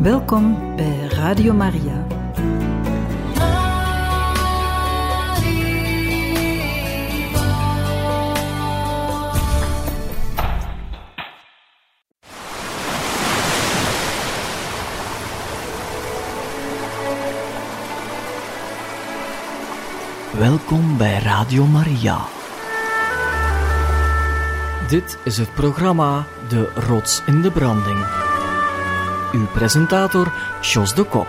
Welkom bij Radio Maria. Welkom bij Radio Maria. Dit is het programma De Rots in de Branding. Uw presentator Jos de Kok.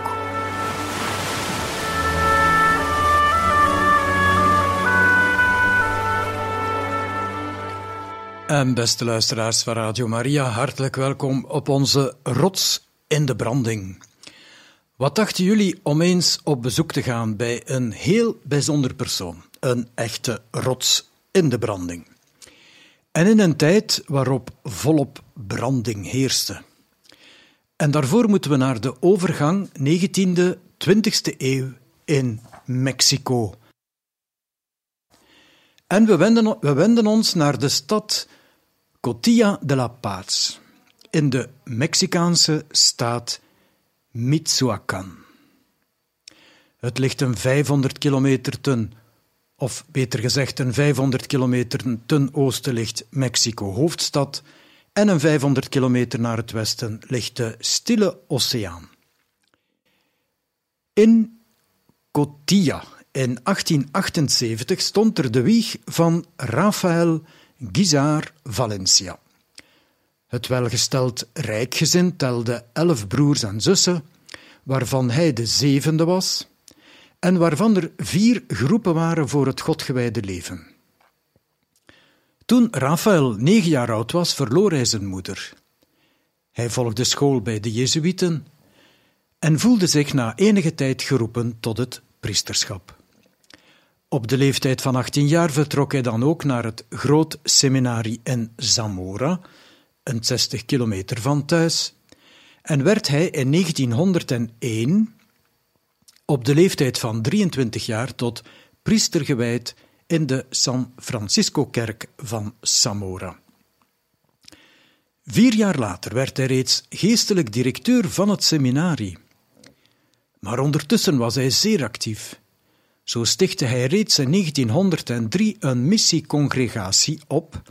En beste luisteraars van Radio Maria, hartelijk welkom op onze Rots in de Branding. Wat dachten jullie om eens op bezoek te gaan bij een heel bijzonder persoon, een echte rots in de branding? En in een tijd waarop volop branding heerste. En daarvoor moeten we naar de overgang 19e, 20e eeuw in Mexico. En we wenden, we wenden ons naar de stad Cotilla de la Paz in de Mexicaanse staat Michoacán. Het ligt een 500 kilometer ten, of beter gezegd een 500 kilometer ten oosten ligt Mexico hoofdstad en een 500 kilometer naar het westen ligt de Stille Oceaan. In Cotilla in 1878 stond er de wieg van Rafael Guizar Valencia. Het welgesteld rijkgezin telde elf broers en zussen, waarvan hij de zevende was, en waarvan er vier groepen waren voor het godgewijde leven. Toen Raphaël negen jaar oud was, verloor hij zijn moeder. Hij volgde school bij de Jezuïeten en voelde zich na enige tijd geroepen tot het priesterschap. Op de leeftijd van 18 jaar vertrok hij dan ook naar het groot seminarie in Zamora, een 60 kilometer van thuis, en werd hij in 1901 op de leeftijd van 23 jaar tot priester gewijd in de San Francisco-kerk van Zamora. Vier jaar later werd hij reeds geestelijk directeur van het seminarie. Maar ondertussen was hij zeer actief. Zo stichtte hij reeds in 1903 een missiecongregatie op,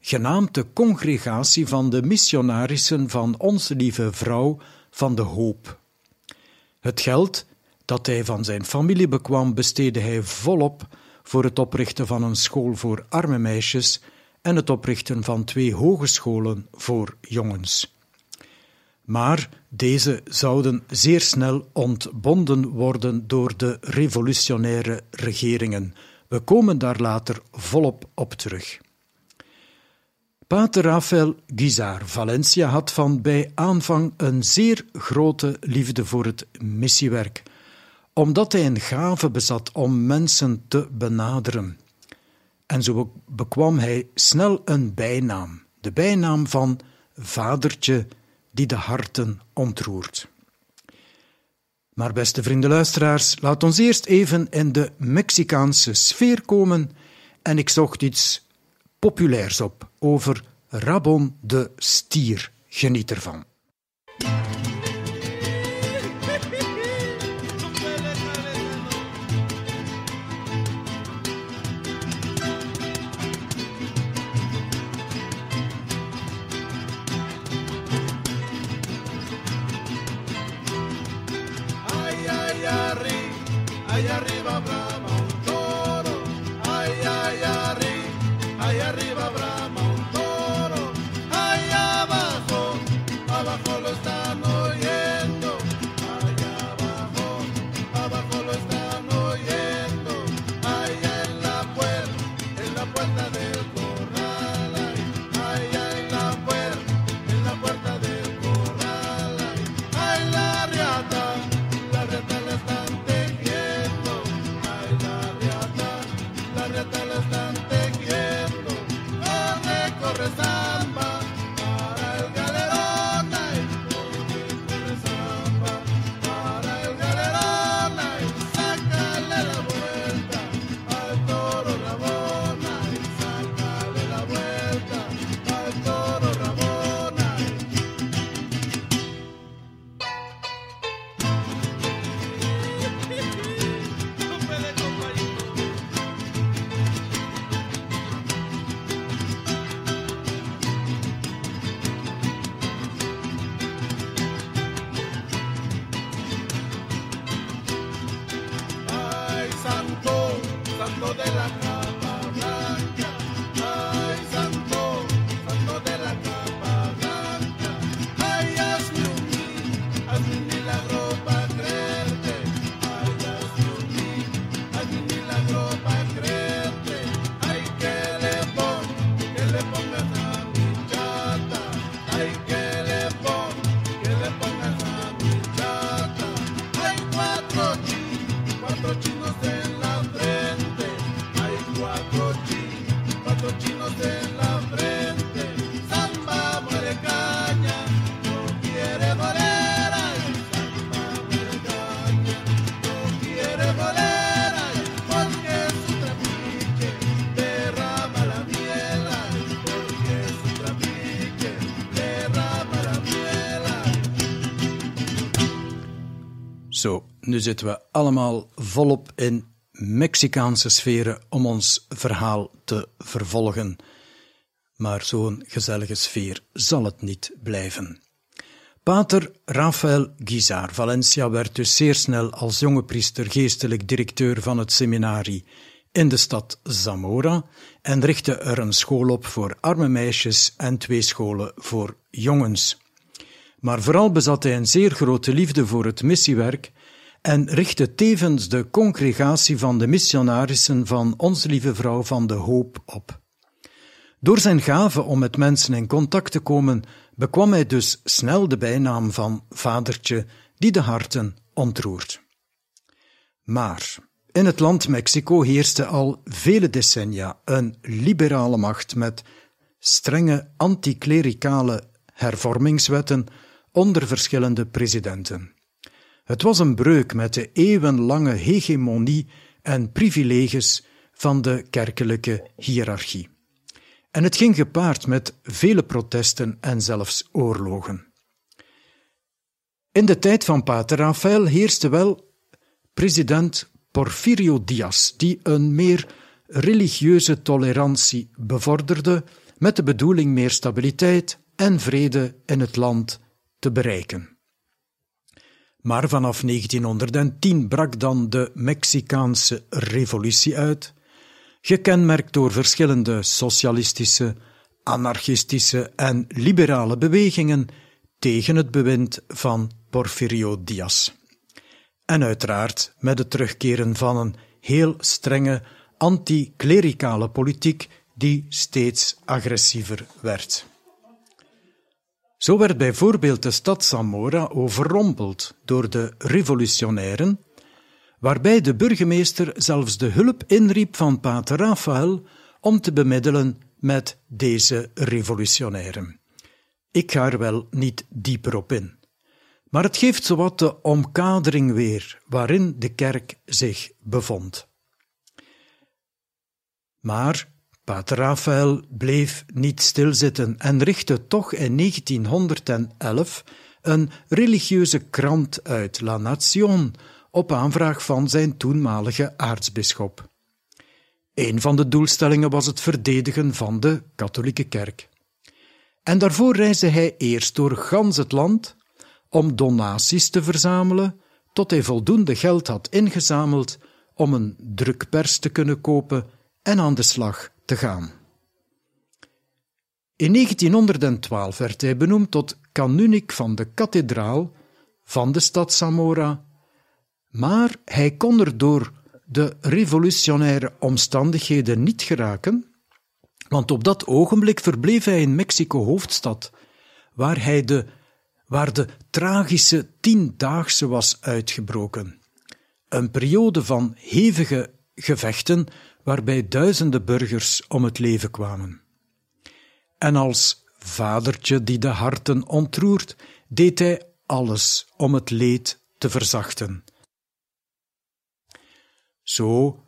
genaamd de Congregatie van de Missionarissen van Onze Lieve Vrouw van de Hoop. Het geld dat hij van zijn familie bekwam, besteedde hij volop voor het oprichten van een school voor arme meisjes en het oprichten van twee hogescholen voor jongens. Maar deze zouden zeer snel ontbonden worden door de revolutionaire regeringen. We komen daar later volop op terug. Pater Rafael Guizar Valencia had van bij aanvang een zeer grote liefde voor het missiewerk omdat hij een gave bezat om mensen te benaderen. En zo bekwam hij snel een bijnaam, de bijnaam van Vadertje die de harten ontroert. Maar beste vrienden luisteraars, laat ons eerst even in de Mexicaanse sfeer komen en ik zocht iets populairs op over Rabon de Stier. Geniet ervan. Nu zitten we allemaal volop in Mexicaanse sferen om ons verhaal te vervolgen. Maar zo'n gezellige sfeer zal het niet blijven. Pater Rafael Guizar Valencia werd dus zeer snel als jonge priester geestelijk directeur van het seminarie in de stad Zamora en richtte er een school op voor arme meisjes en twee scholen voor jongens. Maar vooral bezat hij een zeer grote liefde voor het missiewerk en richtte tevens de congregatie van de missionarissen van Onze Lieve Vrouw van de Hoop op. Door zijn gave om met mensen in contact te komen, bekwam hij dus snel de bijnaam van Vadertje die de harten ontroert. Maar in het land Mexico heerste al vele decennia een liberale macht met strenge anticlericale hervormingswetten onder verschillende presidenten. Het was een breuk met de eeuwenlange hegemonie en privileges van de kerkelijke hiërarchie. En het ging gepaard met vele protesten en zelfs oorlogen. In de tijd van Pater Rafael heerste wel president Porfirio Diaz, die een meer religieuze tolerantie bevorderde met de bedoeling meer stabiliteit en vrede in het land te bereiken. Maar vanaf 1910 brak dan de Mexicaanse revolutie uit, gekenmerkt door verschillende socialistische, anarchistische en liberale bewegingen tegen het bewind van Porfirio Diaz. En uiteraard met het terugkeren van een heel strenge anti-klerikale politiek die steeds agressiever werd. Zo werd bijvoorbeeld de stad Zamora overrompeld door de revolutionairen, waarbij de burgemeester zelfs de hulp inriep van pater Rafael om te bemiddelen met deze revolutionairen. Ik ga er wel niet dieper op in. Maar het geeft zowat de omkadering weer waarin de kerk zich bevond. Maar Pater Rafael bleef niet stilzitten en richtte toch in 1911 een religieuze krant uit, La Nation, op aanvraag van zijn toenmalige aartsbisschop. Een van de doelstellingen was het verdedigen van de katholieke kerk. En daarvoor reisde hij eerst door gans het land om donaties te verzamelen, tot hij voldoende geld had ingezameld om een drukpers te kunnen kopen en aan de slag te gaan. In 1912 werd hij benoemd tot kanunik van de kathedraal van de stad Zamora, maar hij kon er door de revolutionaire omstandigheden niet geraken, want op dat ogenblik verbleef hij in Mexico-hoofdstad, waar, hij de, waar de tragische tiendaagse was uitgebroken. Een periode van hevige gevechten waarbij duizenden burgers om het leven kwamen. En als vadertje die de harten ontroert, deed hij alles om het leed te verzachten. Zo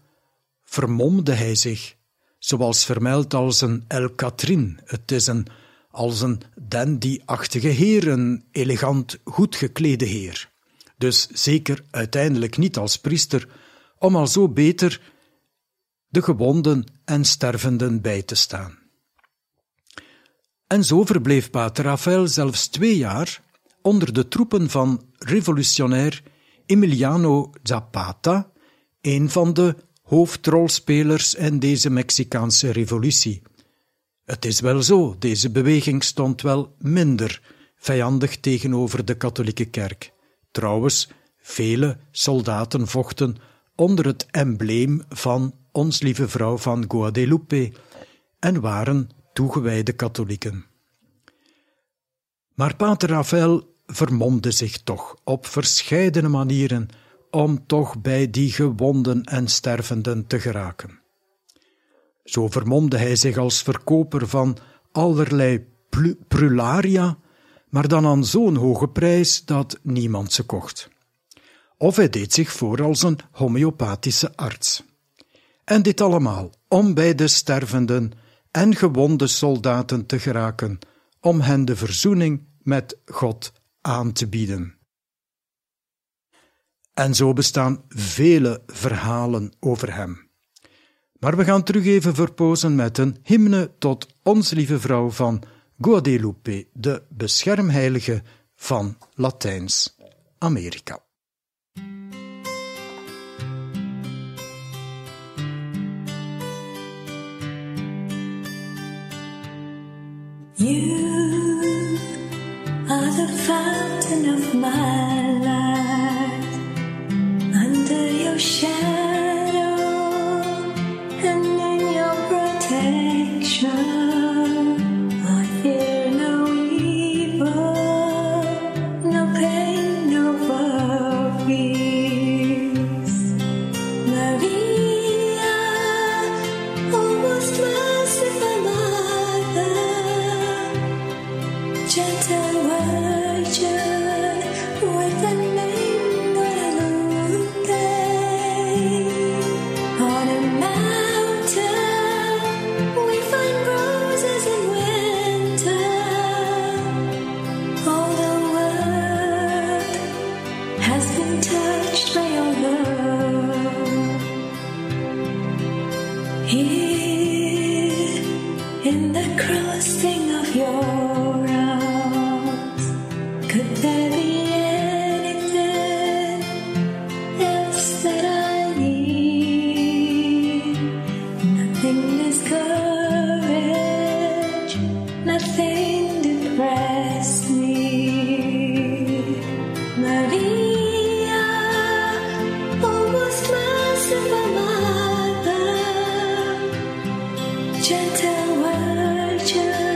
vermomde hij zich, zoals vermeld als een El Catrin. Het is een als een dandy-achtige heer, een elegant, goed geklede heer. Dus zeker uiteindelijk niet als priester, om al zo beter de gewonden en stervenden bij te staan. En zo verbleef Pater Rafael zelfs twee jaar onder de troepen van revolutionair Emiliano Zapata, een van de hoofdrolspelers in deze Mexicaanse revolutie. Het is wel zo, deze beweging stond wel minder vijandig tegenover de katholieke kerk. Trouwens, vele soldaten vochten onder het embleem van ons lieve vrouw van Guadeloupe en waren toegewijde katholieken. Maar Pater Rafael vermomde zich toch op verscheidene manieren om toch bij die gewonden en stervenden te geraken. Zo vermomde hij zich als verkoper van allerlei prularia, maar dan aan zo'n hoge prijs dat niemand ze kocht. Of hij deed zich voor als een homeopathische arts. En dit allemaal om bij de stervenden en gewonde soldaten te geraken, om hen de verzoening met God aan te bieden. En zo bestaan vele verhalen over hem. Maar we gaan terug even verpozen met een hymne tot Ons Lieve Vrouw van Guadalupe, de beschermheilige van Latijns-Amerika. You are the fountain of my life. Under your shadow gentle word just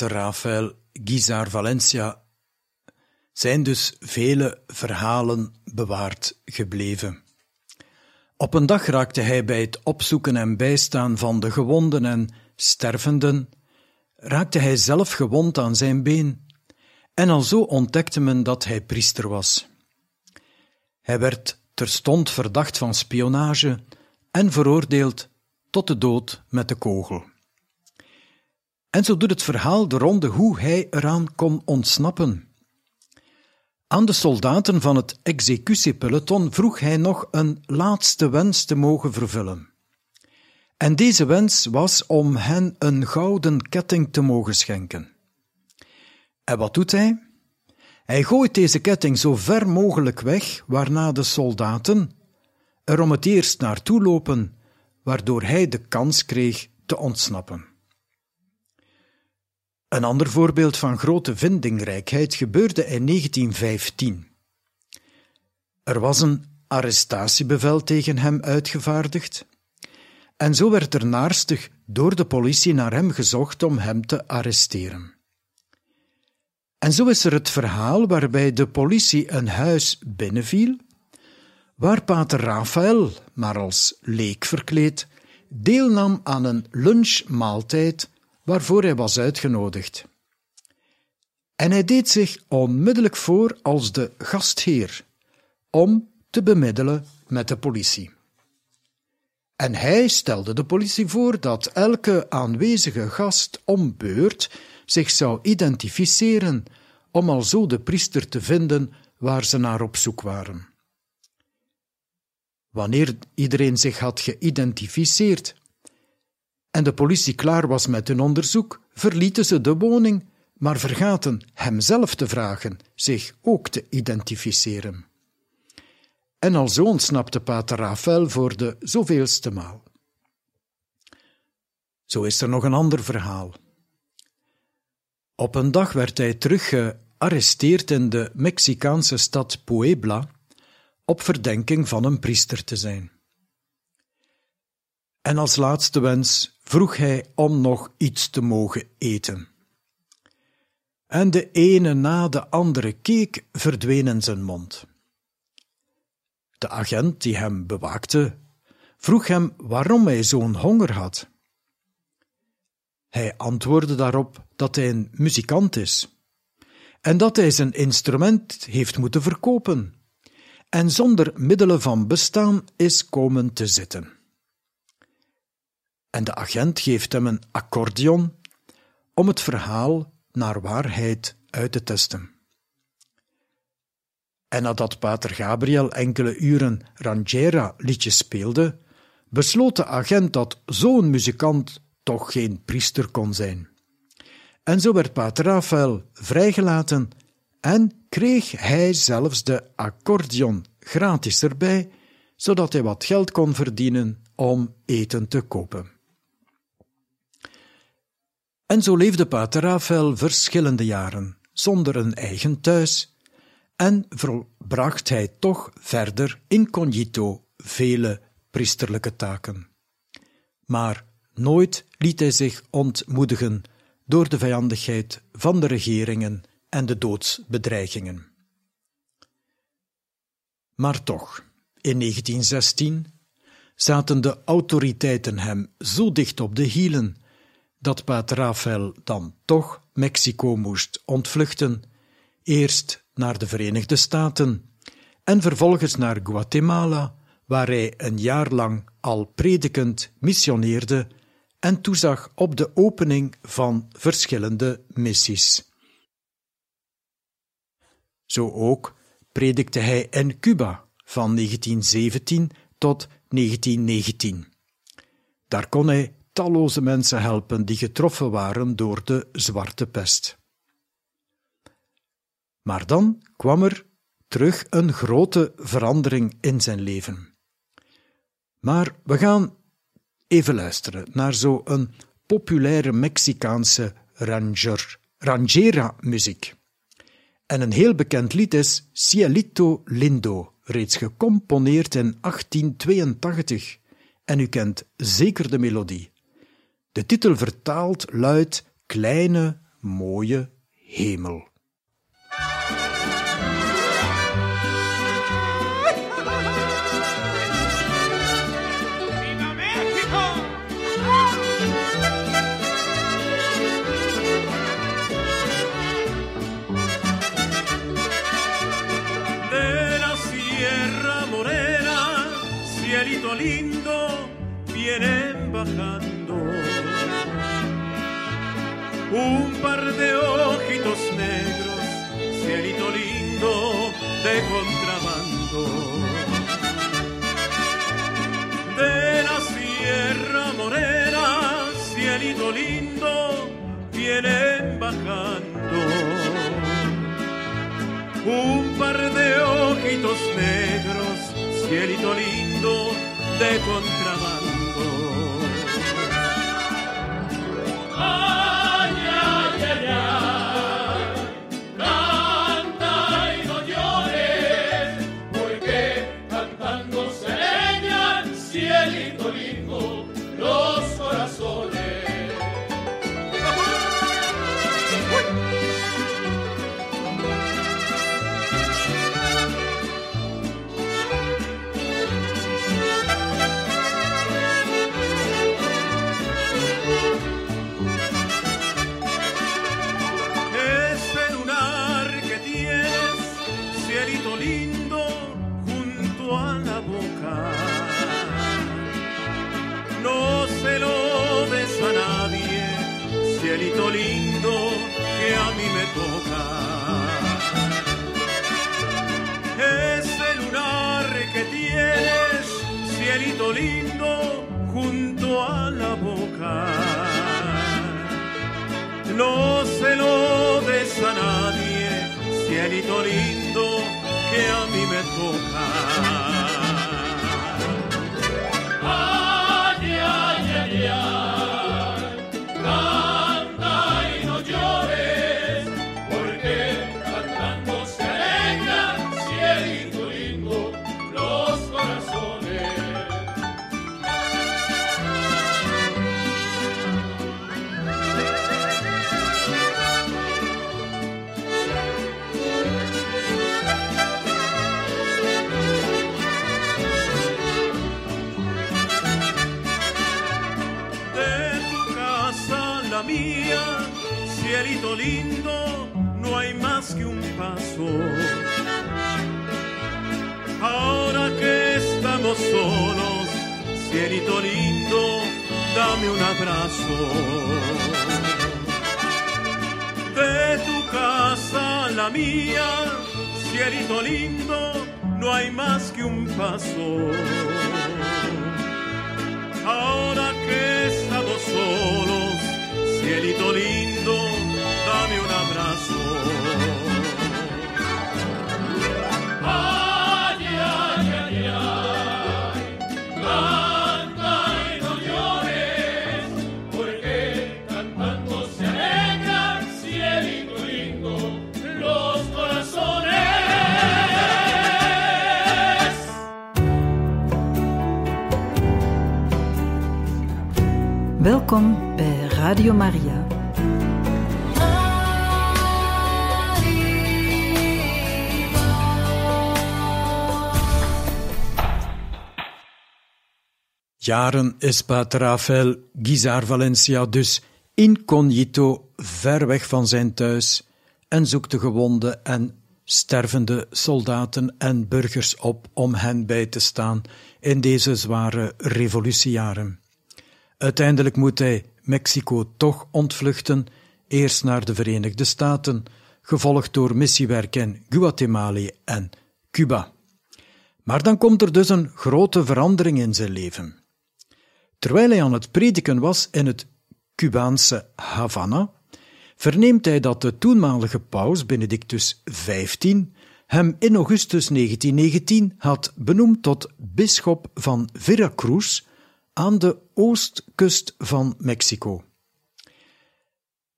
Rafael Guizar Valencia zijn dus vele verhalen bewaard gebleven. Op een dag raakte hij bij het opzoeken en bijstaan van de gewonden en stervenden, raakte hij zelf gewond aan zijn been, en alzo ontdekte men dat hij priester was. Hij werd terstond verdacht van spionage en veroordeeld tot de dood met de kogel. En zo doet het verhaal de ronde hoe hij eraan kon ontsnappen. Aan de soldaten van het executiepeloton vroeg hij nog een laatste wens te mogen vervullen. En deze wens was om hen een gouden ketting te mogen schenken. En wat doet hij? Hij gooit deze ketting zo ver mogelijk weg, waarna de soldaten er om het eerst naartoe lopen, waardoor hij de kans kreeg te ontsnappen. Een ander voorbeeld van grote vindingrijkheid gebeurde in 1915. Er was een arrestatiebevel tegen hem uitgevaardigd, en zo werd er naarstig door de politie naar hem gezocht om hem te arresteren. En zo is er het verhaal waarbij de politie een huis binnenviel, waar pater Raphaël, maar als leek verkleed, deelnam aan een lunchmaaltijd waarvoor hij was uitgenodigd. En hij deed zich onmiddellijk voor als de gastheer, om te bemiddelen met de politie. En hij stelde de politie voor dat elke aanwezige gast om beurt zich zou identificeren om al zo de priester te vinden waar ze naar op zoek waren. Wanneer iedereen zich had geïdentificeerd en de politie klaar was met hun onderzoek, verlieten ze de woning, maar vergaten hemzelf te vragen zich ook te identificeren. En al zo ontsnapte pater Rafael voor de zoveelste maal. Zo is er nog een ander verhaal. Op een dag werd hij terug gearresteerd in de Mexicaanse stad Puebla op verdenking van een priester te zijn. En als laatste wens vroeg hij om nog iets te mogen eten. En de ene na de andere keek verdween in zijn mond. De agent die hem bewaakte, vroeg hem waarom hij zo'n honger had. Hij antwoordde daarop dat hij een muzikant is en dat hij zijn instrument heeft moeten verkopen en zonder middelen van bestaan is komen te zitten. En de agent geeft hem een accordeon om het verhaal naar waarheid uit te testen. En nadat pater Gabriel enkele uren Rangiera-liedjes speelde, besloot de agent dat zo'n muzikant toch geen priester kon zijn. En zo werd pater Rafael vrijgelaten en kreeg hij zelfs de accordeon gratis erbij, zodat hij wat geld kon verdienen om eten te kopen. En zo leefde pater Rafael verschillende jaren zonder een eigen thuis en volbracht hij toch verder incognito vele priesterlijke taken. Maar nooit liet hij zich ontmoedigen door de vijandigheid van de regeringen en de doodsbedreigingen. Maar toch, in 1916 zaten de autoriteiten hem zo dicht op de hielen dat pater Rafael dan toch Mexico moest ontvluchten, eerst naar de Verenigde Staten en vervolgens naar Guatemala, waar hij een jaar lang al predikend missioneerde en toezag op de opening van verschillende missies. Zo ook predikte hij in Cuba van 1917 tot 1919. Daar kon hij talloze mensen helpen die getroffen waren door de zwarte pest. Maar dan kwam er terug een grote verandering in zijn leven. Maar we gaan even luisteren naar zo'n populaire Mexicaanse ranger, rangera muziek. En een heel bekend lied is Cielito Lindo, reeds gecomponeerd in 1882. En u kent zeker de melodie. De titel vertaald luidt Kleine, mooie hemel. Lindo, vienen un par de ojitos negros, cielito lindo de contrabando. De la Sierra Morena, cielito lindo, vienen bajando. Un par de ojitos negros, cielito lindo de contrabando. Cielito lindo, que a mí me toca. Ese lunar que tienes, cielito lindo, junto a la boca. No se lo des a nadie, cielito lindo, que a mí me toca. Ahora que estamos solos, cielito lindo, dame un abrazo. De tu casa la mía, cielito lindo, no hay más que un paso. Ahora que estamos solos, cielito lindo, Welkom bij Radio Maria. Jaren is Pater Rafael Valencia dus incognito ver weg van zijn thuis en zoekt de gewonde en stervende soldaten en burgers op om hen bij te staan in deze zware revolutiejaren. Uiteindelijk moet hij Mexico toch ontvluchten, eerst naar de Verenigde Staten, gevolgd door missiewerk in Guatemala en Cuba. Maar dan komt er dus een grote verandering in zijn leven. Terwijl hij aan het prediken was in het Cubaanse Havana, verneemt hij dat de toenmalige paus Benedictus XV hem in augustus 1919 had benoemd tot bisschop van Veracruz aan de oostkust van Mexico.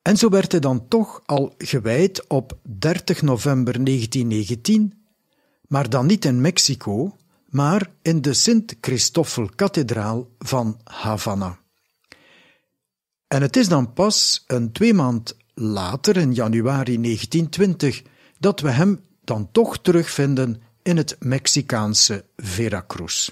En zo werd hij dan toch al gewijd op 30 november 1919, maar dan niet in Mexico, maar in de Sint-Christoffel-kathedraal van Havana. En het is dan pas een twee maand later, in januari 1920, dat we hem dan toch terugvinden in het Mexicaanse Veracruz.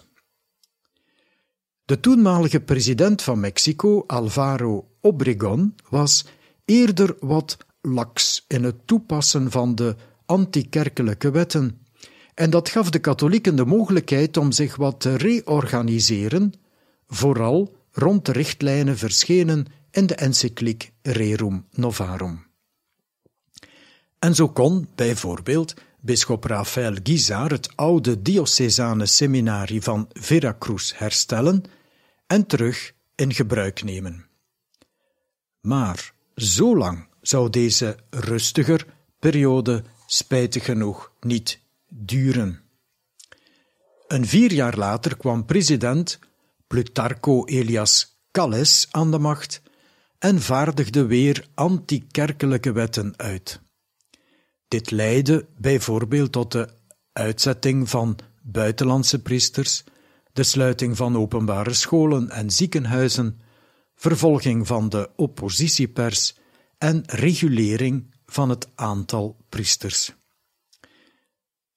De toenmalige president van Mexico, Alvaro Obregón, was eerder wat laks in het toepassen van de antikerkelijke wetten, en dat gaf de katholieken de mogelijkheid om zich wat te reorganiseren, vooral rond de richtlijnen verschenen in de encycliek Rerum Novarum. En zo kon, bijvoorbeeld, bisschop Rafael Guizar het oude diocesane seminarie van Veracruz herstellen en terug in gebruik nemen. Maar zo lang zou deze rustiger periode spijtig genoeg niet duren. Een vier jaar later kwam president Plutarco Elias Calles aan de macht en vaardigde weer antikerkelijke wetten uit. Dit leidde bijvoorbeeld tot de uitzetting van buitenlandse priesters, de sluiting van openbare scholen en ziekenhuizen, vervolging van de oppositiepers en regulering van het aantal priesters.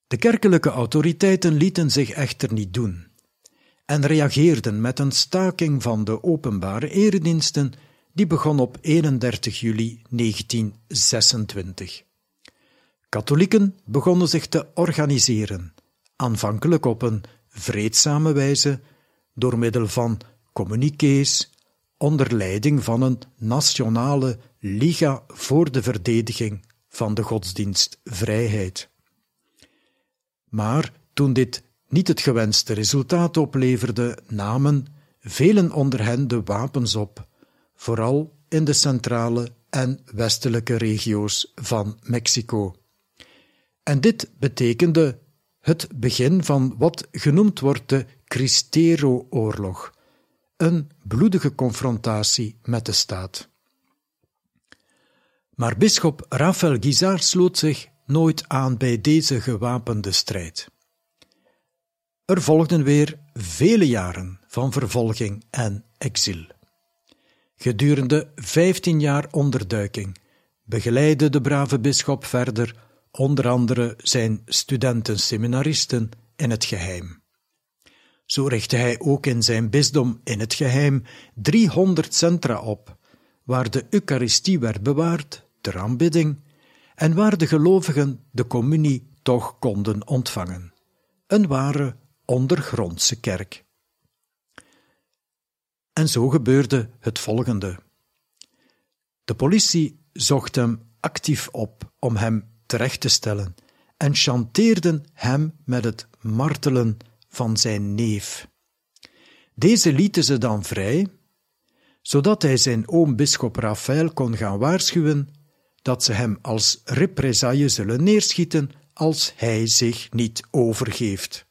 De kerkelijke autoriteiten lieten zich echter niet doen en reageerden met een staking van de openbare erediensten die begon op 31 juli 1926. Katholieken begonnen zich te organiseren, aanvankelijk op een vreedzame wijze, door middel van communiqués, onder leiding van een nationale liga voor de verdediging van de godsdienstvrijheid. Maar toen dit niet het gewenste resultaat opleverde, namen velen onder hen de wapens op, vooral in de centrale en westelijke regio's van Mexico. En dit betekende het begin van wat genoemd wordt de Cristero-oorlog, een bloedige confrontatie met de staat. Maar bisschop Rafael Guizar sloot zich nooit aan bij deze gewapende strijd. Er volgden weer vele jaren van vervolging en exil. Gedurende vijftien jaar onderduiking begeleidde de brave bisschop verder onder andere zijn studenten-seminaristen in het geheim. Zo richtte hij ook in zijn bisdom in het geheim 300 centra op, waar de Eucharistie werd bewaard ter aanbidding en waar de gelovigen de communie toch konden ontvangen. Een ware ondergrondse kerk. En zo gebeurde het volgende. De politie zocht hem actief op om hem terecht te stellen en chanteerden hem met het martelen van zijn neef. Deze lieten ze dan vrij, zodat hij zijn oom bisschop Raphaël kon gaan waarschuwen dat ze hem als represaille zullen neerschieten als hij zich niet overgeeft.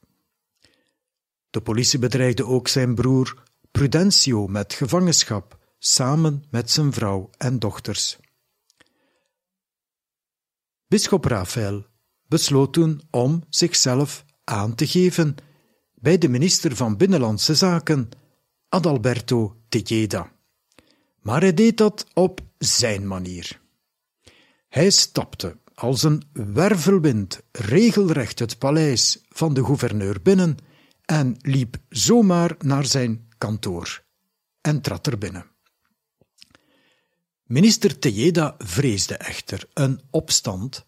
De politie bedreigde ook zijn broer Prudencio met gevangenschap, samen met zijn vrouw en dochters. Bisschop Raphaël besloot toen om zichzelf aan te geven bij de minister van Binnenlandse Zaken, Adalberto Tejeda. Maar hij deed dat op zijn manier. Hij stapte als een wervelwind regelrecht het paleis van de gouverneur binnen en liep zomaar naar zijn kantoor en trad er binnen. Minister Tejeda vreesde echter een opstand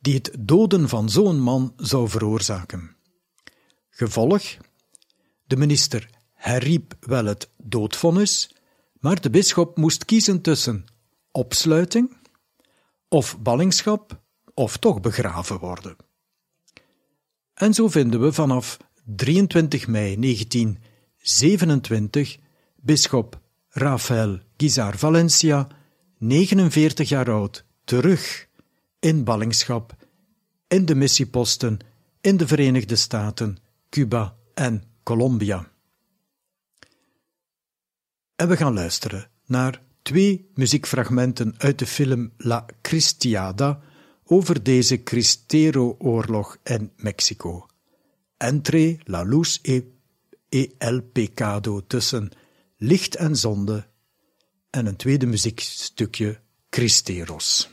die het doden van zo'n man zou veroorzaken. Gevolg: de minister herriep wel het doodvonnis, maar de bisschop moest kiezen tussen opsluiting of ballingschap of toch begraven worden. En zo vinden we vanaf 23 mei 1927 bisschop Rafael Guizar Valencia 49 jaar oud, terug in ballingschap in de missieposten in de Verenigde Staten, Cuba en Colombia. En we gaan luisteren naar twee muziekfragmenten uit de film La Cristiada over deze Cristero-oorlog in Mexico. Entre la luz e, e el pecado tussen licht en zonde en een tweede muziekstukje Christeros.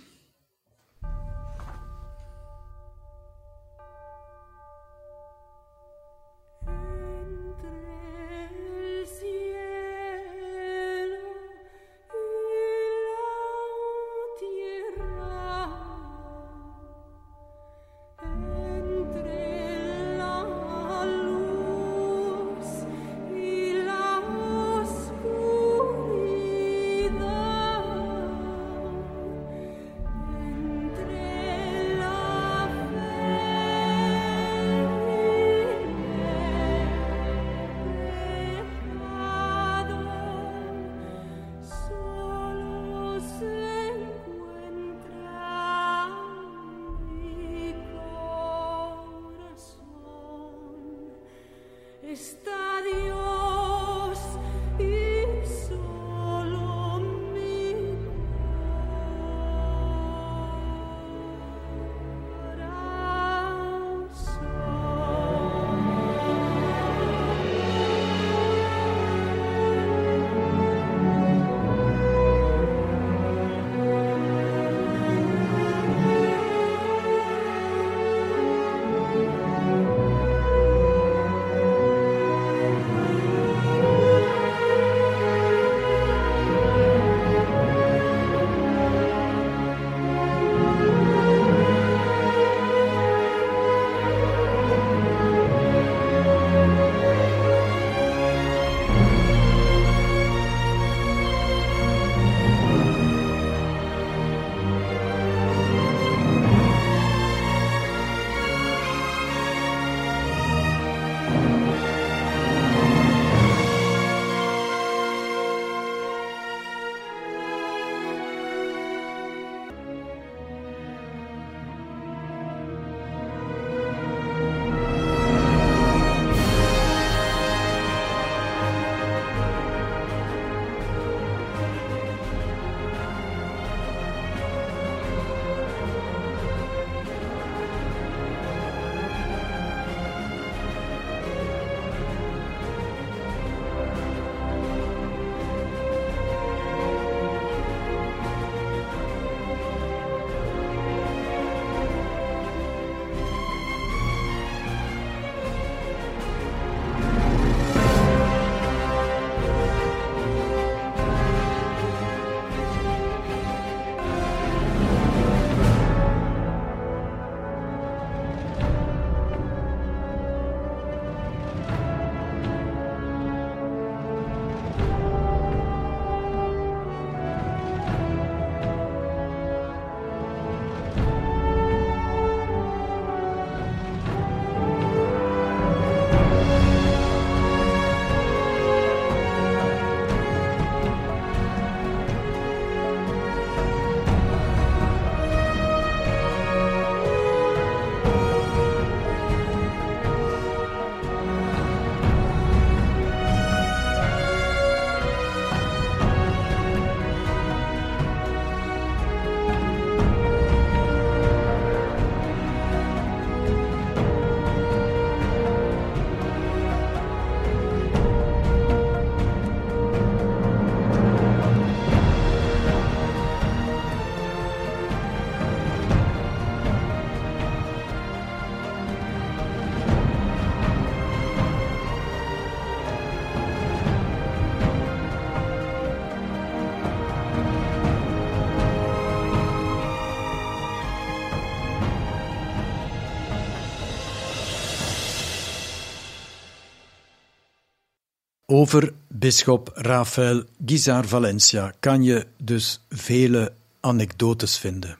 Over bisschop Rafael Guizar Valencia kan je dus vele anekdotes vinden.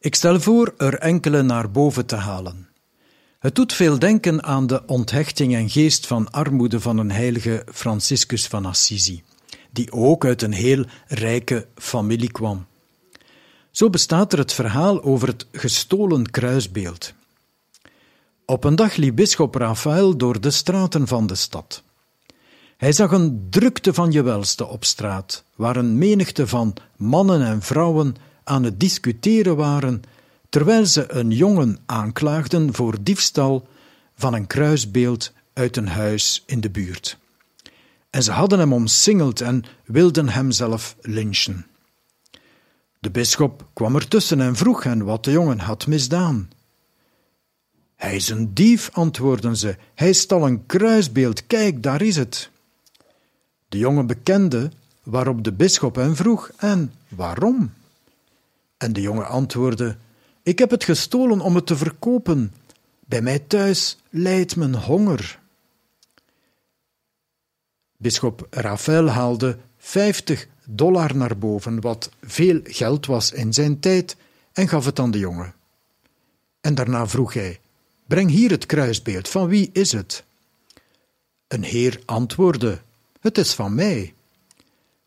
Ik stel voor er enkele naar boven te halen. Het doet veel denken aan de onthechting en geest van armoede van een heilige Franciscus van Assisi, die ook uit een heel rijke familie kwam. Zo bestaat er het verhaal over het gestolen kruisbeeld. Op een dag liep bisschop Raphaël door de straten van de stad. Hij zag een drukte van je welste op straat, waar een menigte van mannen en vrouwen aan het discussiëren waren, terwijl ze een jongen aanklaagden voor diefstal van een kruisbeeld uit een huis in de buurt. En ze hadden hem omsingeld en wilden hem zelf lynchen. De bisschop kwam ertussen en vroeg hen wat de jongen had misdaan. Hij is een dief, antwoordden ze. Hij stal een kruisbeeld. Kijk, daar is het. De jongen bekende waarop de bisschop hem vroeg: En waarom? En de jongen antwoordde: Ik heb het gestolen om het te verkopen. Bij mij thuis lijdt men honger. Bisschop Raphaël haalde 50 dollar naar boven, wat veel geld was in zijn tijd, en gaf het aan de jongen. En daarna vroeg hij: Breng hier het kruisbeeld, van wie is het? Een heer antwoordde: Het is van mij.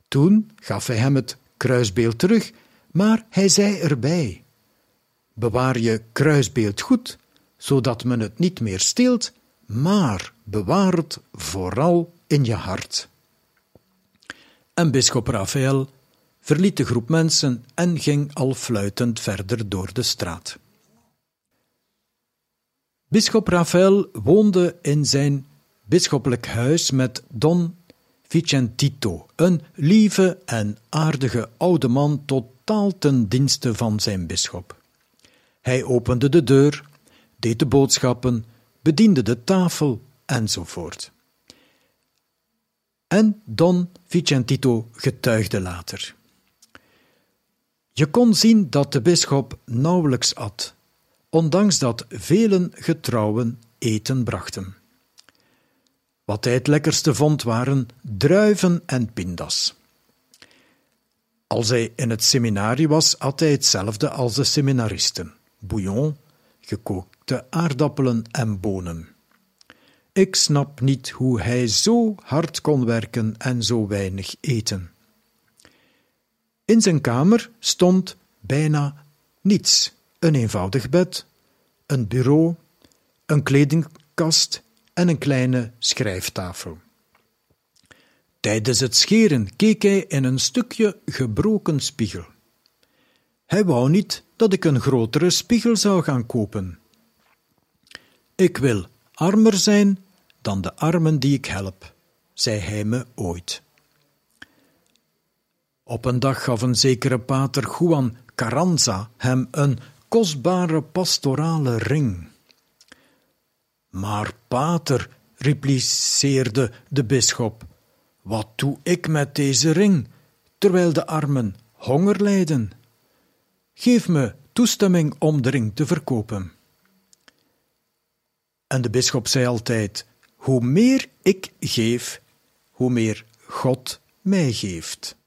Toen gaf hij hem het kruisbeeld terug, maar hij zei erbij: Bewaar je kruisbeeld goed, zodat men het niet meer steelt, maar bewaar het vooral in je hart. En bisschop Raphaël verliet de groep mensen en ging al fluitend verder door de straat. Bisschop Raphaël woonde in zijn bisschoppelijk huis met Don Vicentito, een lieve en aardige oude man totaal ten dienste van zijn bisschop. Hij opende de deur, deed de boodschappen, bediende de tafel enzovoort. En Don Vicentito getuigde later. Je kon zien dat de bisschop nauwelijks at, ondanks dat velen getrouwen eten brachten. Wat hij het lekkerste vond waren druiven en pindas. Als hij in het seminarie was, at hij hetzelfde als de seminaristen: bouillon, gekookte aardappelen en bonen. Ik snap niet hoe hij zo hard kon werken en zo weinig eten. In zijn kamer stond bijna niets: een eenvoudig bed, een bureau, een kledingkast en een kleine schrijftafel. Tijdens het scheren keek hij in een stukje gebroken spiegel. Hij wou niet dat ik een grotere spiegel zou gaan kopen. Ik wil armer zijn dan de armen die ik help, zei hij me ooit. Op een dag gaf een zekere pater Juan Carranza hem een kostbare pastorale ring. Maar pater, repliceerde de bisschop, wat doe ik met deze ring, terwijl de armen honger lijden? Geef me toestemming om de ring te verkopen. En de bisschop zei altijd: Hoe meer ik geef, hoe meer God mij geeft.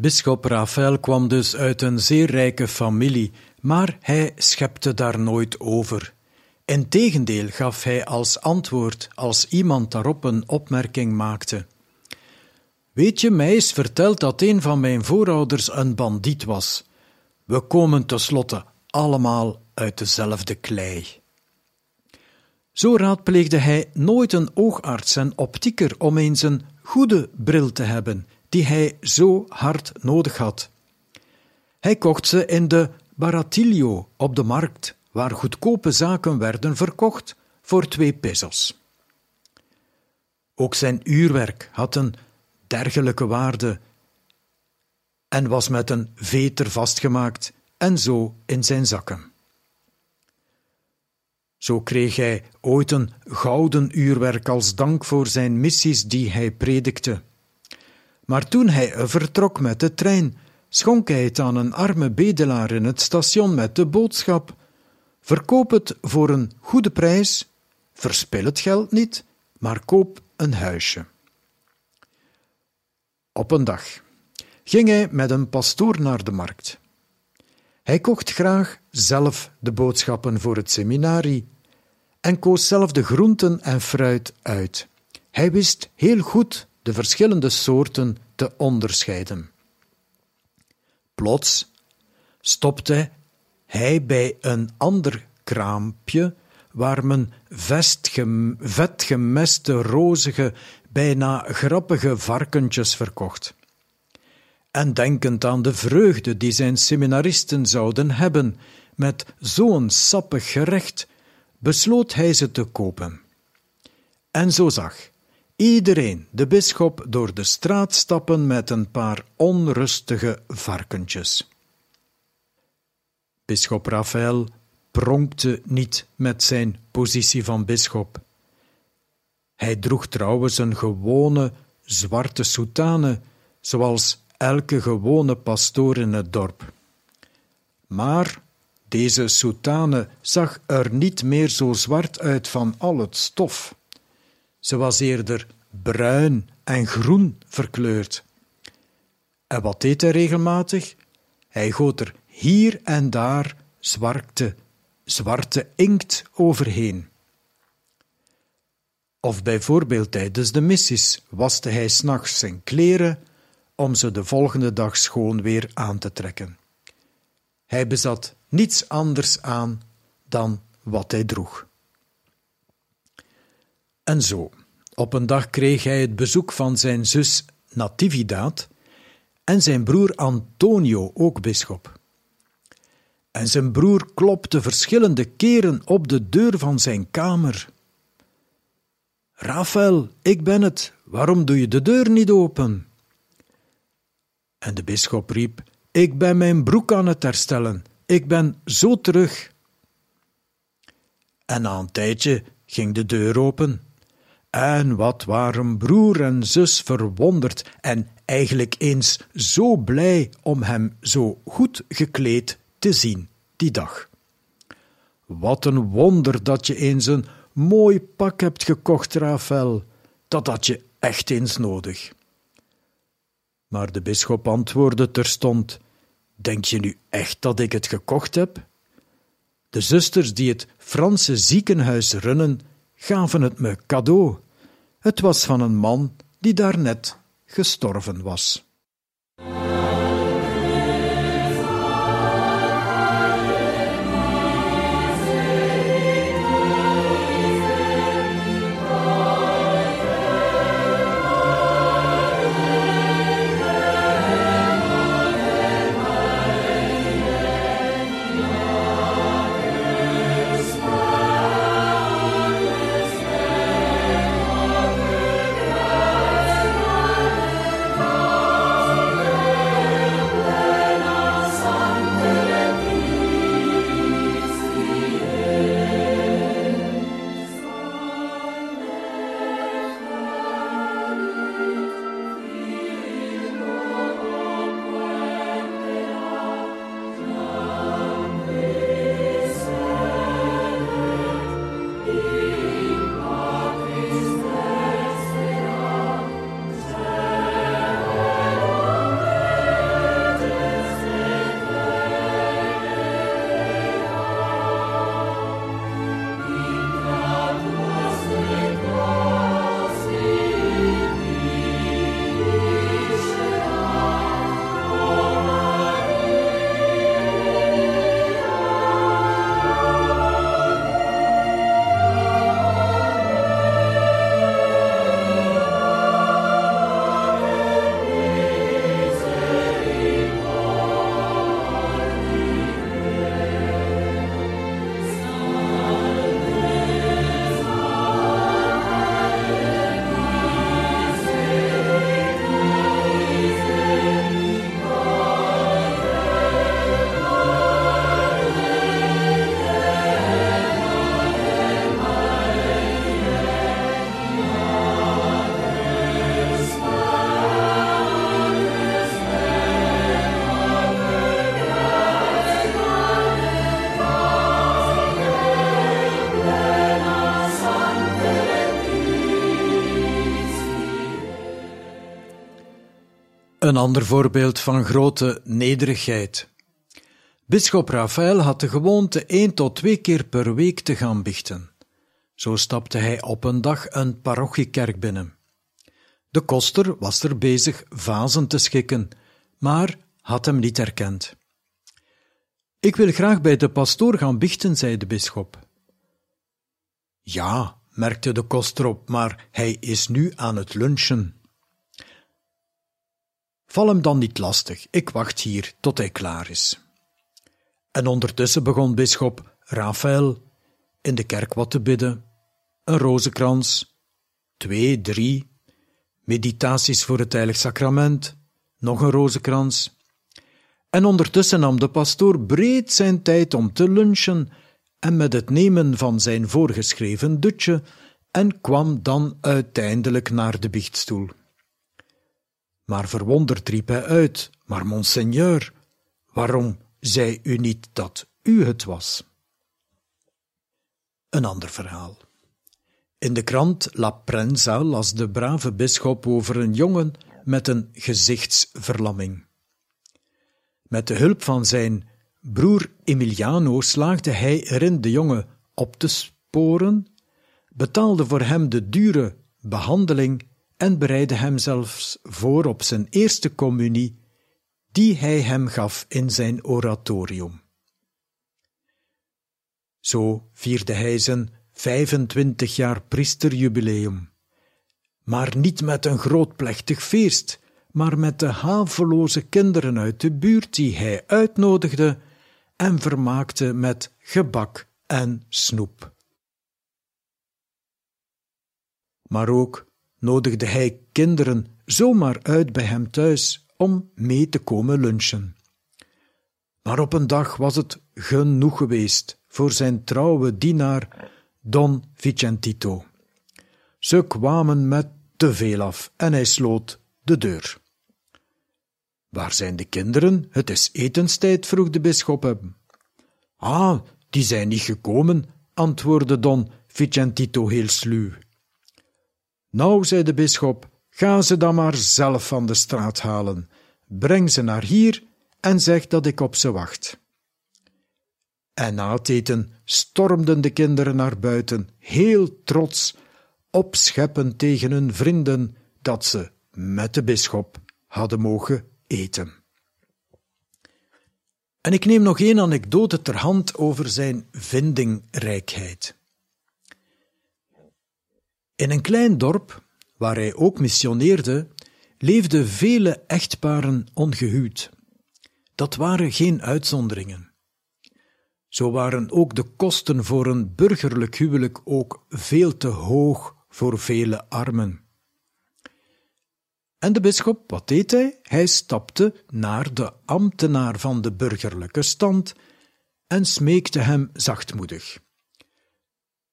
Bisschop Raphaël kwam dus uit een zeer rijke familie, maar hij schepte daar nooit over. Integendeel gaf hij als antwoord als iemand daarop een opmerking maakte. Weet je, mij is verteld dat een van mijn voorouders een bandiet was. We komen tenslotte allemaal uit dezelfde klei. Zo raadpleegde hij nooit een oogarts en optieker om eens een goede bril te hebben, die hij zo hard nodig had. Hij kocht ze in de Baratillo op de markt, waar goedkope zaken werden verkocht voor twee pesos. Ook zijn uurwerk had een dergelijke waarde en was met een veter vastgemaakt en zo in zijn zakken. Zo kreeg hij ooit een gouden uurwerk als dank voor zijn missies die hij predikte. Maar toen hij vertrok met de trein, schonk hij het aan een arme bedelaar in het station met de boodschap: Verkoop het voor een goede prijs, verspil het geld niet, maar koop een huisje. Op een dag ging hij met een pastoor naar de markt. Hij kocht graag zelf de boodschappen voor het seminarie en koos zelf de groenten en fruit uit. Hij wist heel goed de verschillende soorten te onderscheiden. Plots stopte hij bij een ander kraampje waar men vetgemeste, rozige, bijna grappige varkentjes verkocht. En denkend aan de vreugde die zijn seminaristen zouden hebben met zo'n sappig gerecht, besloot hij ze te kopen. En zo zag iedereen de bisschop door de straat stappen met een paar onrustige varkentjes. Bisschop Raphaël pronkte niet met zijn positie van bisschop. Hij droeg trouwens een gewone zwarte soutane, zoals elke gewone pastoor in het dorp. Maar deze soutane zag er niet meer zo zwart uit van al het stof. Ze was eerder bruin en groen verkleurd. En wat deed hij regelmatig? Hij goot er hier en daar zwarte, zwarte inkt overheen. Of bijvoorbeeld tijdens de missies waste hij s'nachts zijn kleren om ze de volgende dag schoon weer aan te trekken. Hij bezat niets anders aan dan wat hij droeg. En zo, op een dag kreeg hij het bezoek van zijn zus Natividad en zijn broer Antonio, ook bisschop. En zijn broer klopte verschillende keren op de deur van zijn kamer. Rafael, ik ben het, waarom doe je de deur niet open? En de bisschop riep: Ik ben mijn broek aan het herstellen, ik ben zo terug. En na een tijdje ging de deur open. En wat waren broer en zus verwonderd en eigenlijk eens zo blij om hem zo goed gekleed te zien die dag. Wat een wonder dat je eens een mooi pak hebt gekocht, Rafael. Dat had je echt eens nodig. Maar de bisschop antwoordde terstond: Denk je nu echt dat ik het gekocht heb? De zusters die het Franse ziekenhuis runnen, gaven het me cadeau. Het was van een man die daarnet gestorven was. Een ander voorbeeld van grote nederigheid. Bisschop Raphaël had de gewoonte één tot twee keer per week te gaan bichten. Zo stapte hij op een dag een parochiekerk binnen. De koster was er bezig vazen te schikken, maar had hem niet herkend. Ik wil graag bij de pastoor gaan bichten, zei de bisschop. Ja, merkte de koster op, maar hij is nu aan het lunchen. Val hem dan niet lastig, ik wacht hier tot hij klaar is. En ondertussen begon bisschop Raphaël in de kerk wat te bidden, een rozenkrans, twee, drie, meditaties voor het heilig sacrament, nog een rozenkrans. En ondertussen nam de pastoor breed zijn tijd om te lunchen en met het nemen van zijn voorgeschreven dutje en kwam dan uiteindelijk naar de biechtstoel. Maar verwonderd riep hij uit: Maar monseigneur, waarom zei u niet dat u het was? Een ander verhaal. In de krant La Prensa las de brave bisschop over een jongen met een gezichtsverlamming. Met de hulp van zijn broer Emiliano slaagde hij erin de jongen op te sporen, betaalde voor hem de dure behandeling en bereidde hem zelfs voor op zijn eerste communie, die hij hem gaf in zijn oratorium. Zo vierde hij zijn 25 jaar priesterjubileum. Maar niet met een groot plechtig feest, maar met de haveloze kinderen uit de buurt die hij uitnodigde en vermaakte met gebak en snoep. Maar ook nodigde hij kinderen zomaar uit bij hem thuis om mee te komen lunchen. Maar op een dag was het genoeg geweest voor zijn trouwe dienaar Don Vicentito. Ze kwamen met te veel af en hij sloot de deur. Waar zijn de kinderen? Het is etenstijd, vroeg de bisschop hem. Ah, die zijn niet gekomen, antwoordde Don Vicentito heel sluw. Nou, zei de bisschop, ga ze dan maar zelf van de straat halen. Breng ze naar hier en zeg dat ik op ze wacht. En na het eten stormden de kinderen naar buiten, heel trots, opscheppen tegen hun vrienden dat ze met de bisschop hadden mogen eten. En ik neem nog één anekdote ter hand over zijn vindingrijkheid. In een klein dorp, waar hij ook missioneerde, leefden vele echtparen ongehuwd. Dat waren geen uitzonderingen. Zo waren ook de kosten voor een burgerlijk huwelijk ook veel te hoog voor vele armen. En de bisschop, wat deed hij? Hij stapte naar de ambtenaar van de burgerlijke stand en smeekte hem zachtmoedig.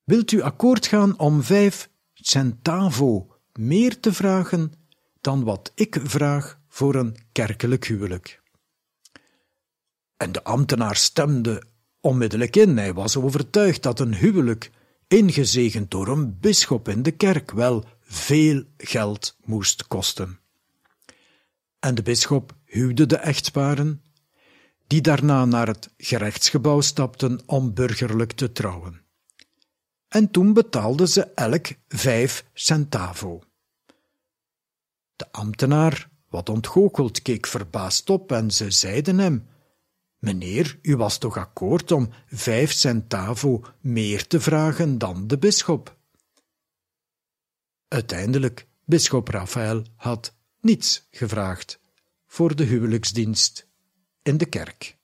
Wilt u akkoord gaan om vijf centavo meer te vragen dan wat ik vraag voor een kerkelijk huwelijk? En de ambtenaar stemde onmiddellijk in. Hij was overtuigd dat een huwelijk, ingezegend door een bisschop in de kerk, wel veel geld moest kosten. En de bisschop huwde de echtparen, die daarna naar het gerechtsgebouw stapten om burgerlijk te trouwen. En toen betaalden ze elk vijf centavo. De ambtenaar, wat ontgoocheld, keek verbaasd op en ze zeiden hem: Meneer, u was toch akkoord om vijf centavo meer te vragen dan de bisschop? Uiteindelijk, bisschop Raphaël had niets gevraagd voor de huwelijksdienst in de kerk.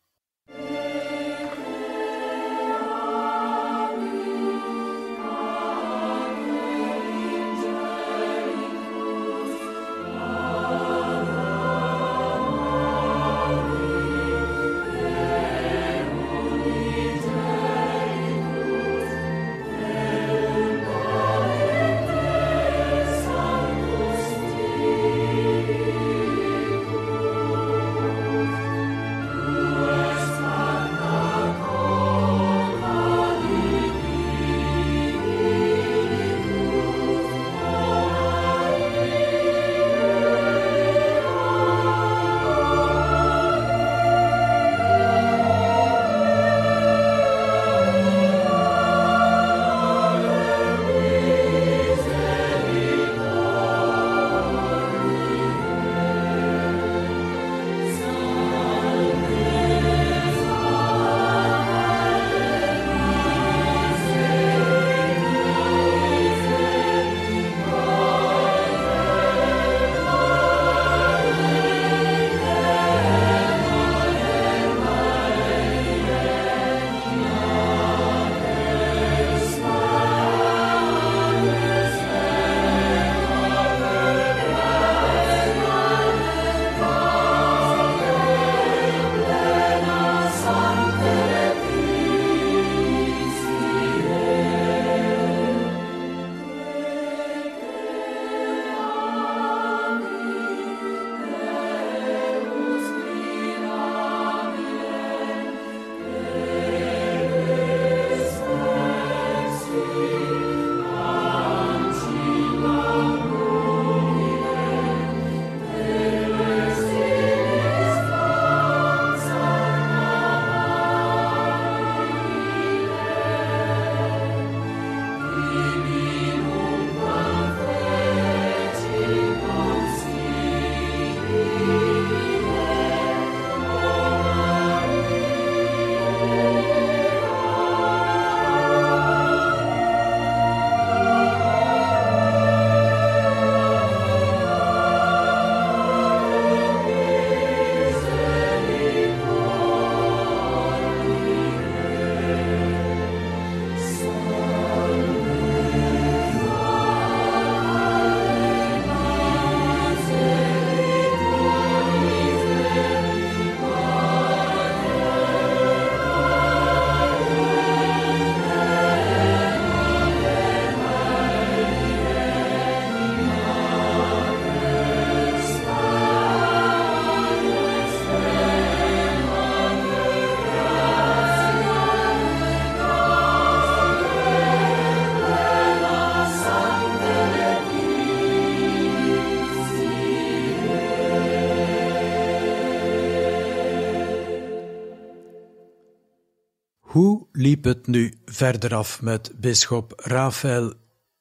Het nu verder af met bisschop Rafael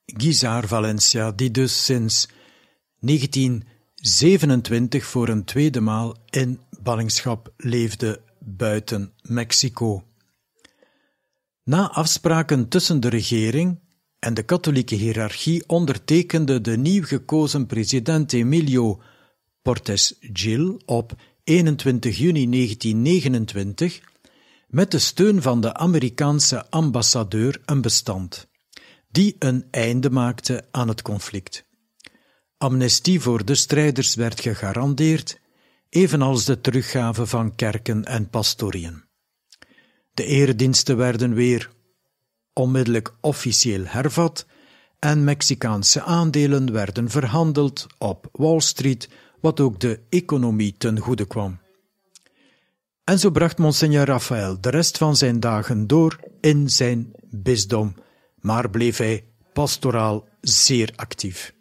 Guizar Valencia, die dus sinds 1927 voor een tweede maal in ballingschap leefde buiten Mexico? Na afspraken tussen de regering en de katholieke hiërarchie ondertekende de nieuw gekozen president Emilio Portes Gil op 21 juni 1929 met de steun van de Amerikaanse ambassadeur een bestand, die een einde maakte aan het conflict. Amnestie voor de strijders werd gegarandeerd, evenals de teruggave van kerken en pastorieën. De erediensten werden weer onmiddellijk officieel hervat en Mexicaanse aandelen werden verhandeld op Wall Street, wat ook de economie ten goede kwam. En zo bracht Monseigneur Raphaël de rest van zijn dagen door in zijn bisdom, maar bleef hij pastoraal zeer actief.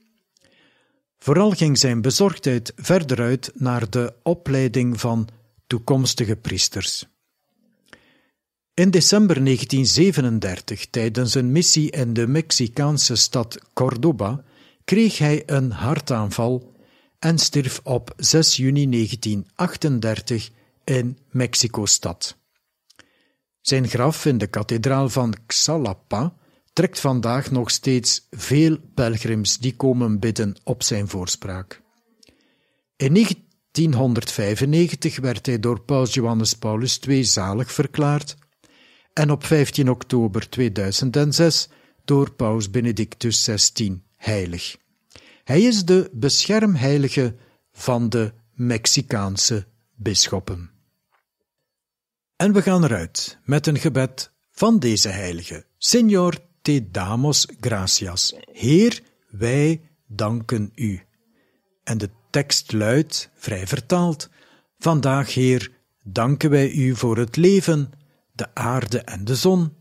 Vooral ging zijn bezorgdheid verder uit naar de opleiding van toekomstige priesters. In december 1937, tijdens een missie in de Mexicaanse stad Cordoba, kreeg hij een hartaanval en stierf op 6 juni 1938 in Mexico-stad. Zijn graf in de kathedraal van Xalapa trekt vandaag nog steeds veel pelgrims die komen bidden op zijn voorspraak. In 1995 werd hij door paus Johannes Paulus II zalig verklaard en op 15 oktober 2006 door paus Benedictus XVI heilig. Hij is de beschermheilige van de Mexicaanse bisschoppen. En we gaan eruit met een gebed van deze heilige. Señor te damos gracias. Heer, wij danken u. En de tekst luidt, vrij vertaald, Vandaag, Heer, danken wij u voor het leven, de aarde en de zon.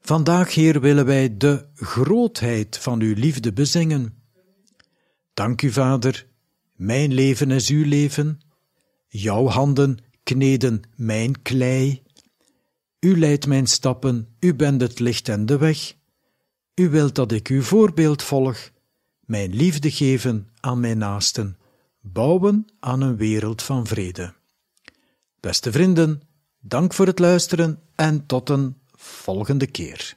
Vandaag, Heer, willen wij de grootheid van uw liefde bezingen. Dank u, Vader, mijn leven is uw leven, jouw handen kneden mijn klei. U leidt mijn stappen, u bent het licht en de weg. U wilt dat ik uw voorbeeld volg, mijn liefde geven aan mijn naasten, bouwen aan een wereld van vrede. Beste vrienden, dank voor het luisteren en tot een volgende keer.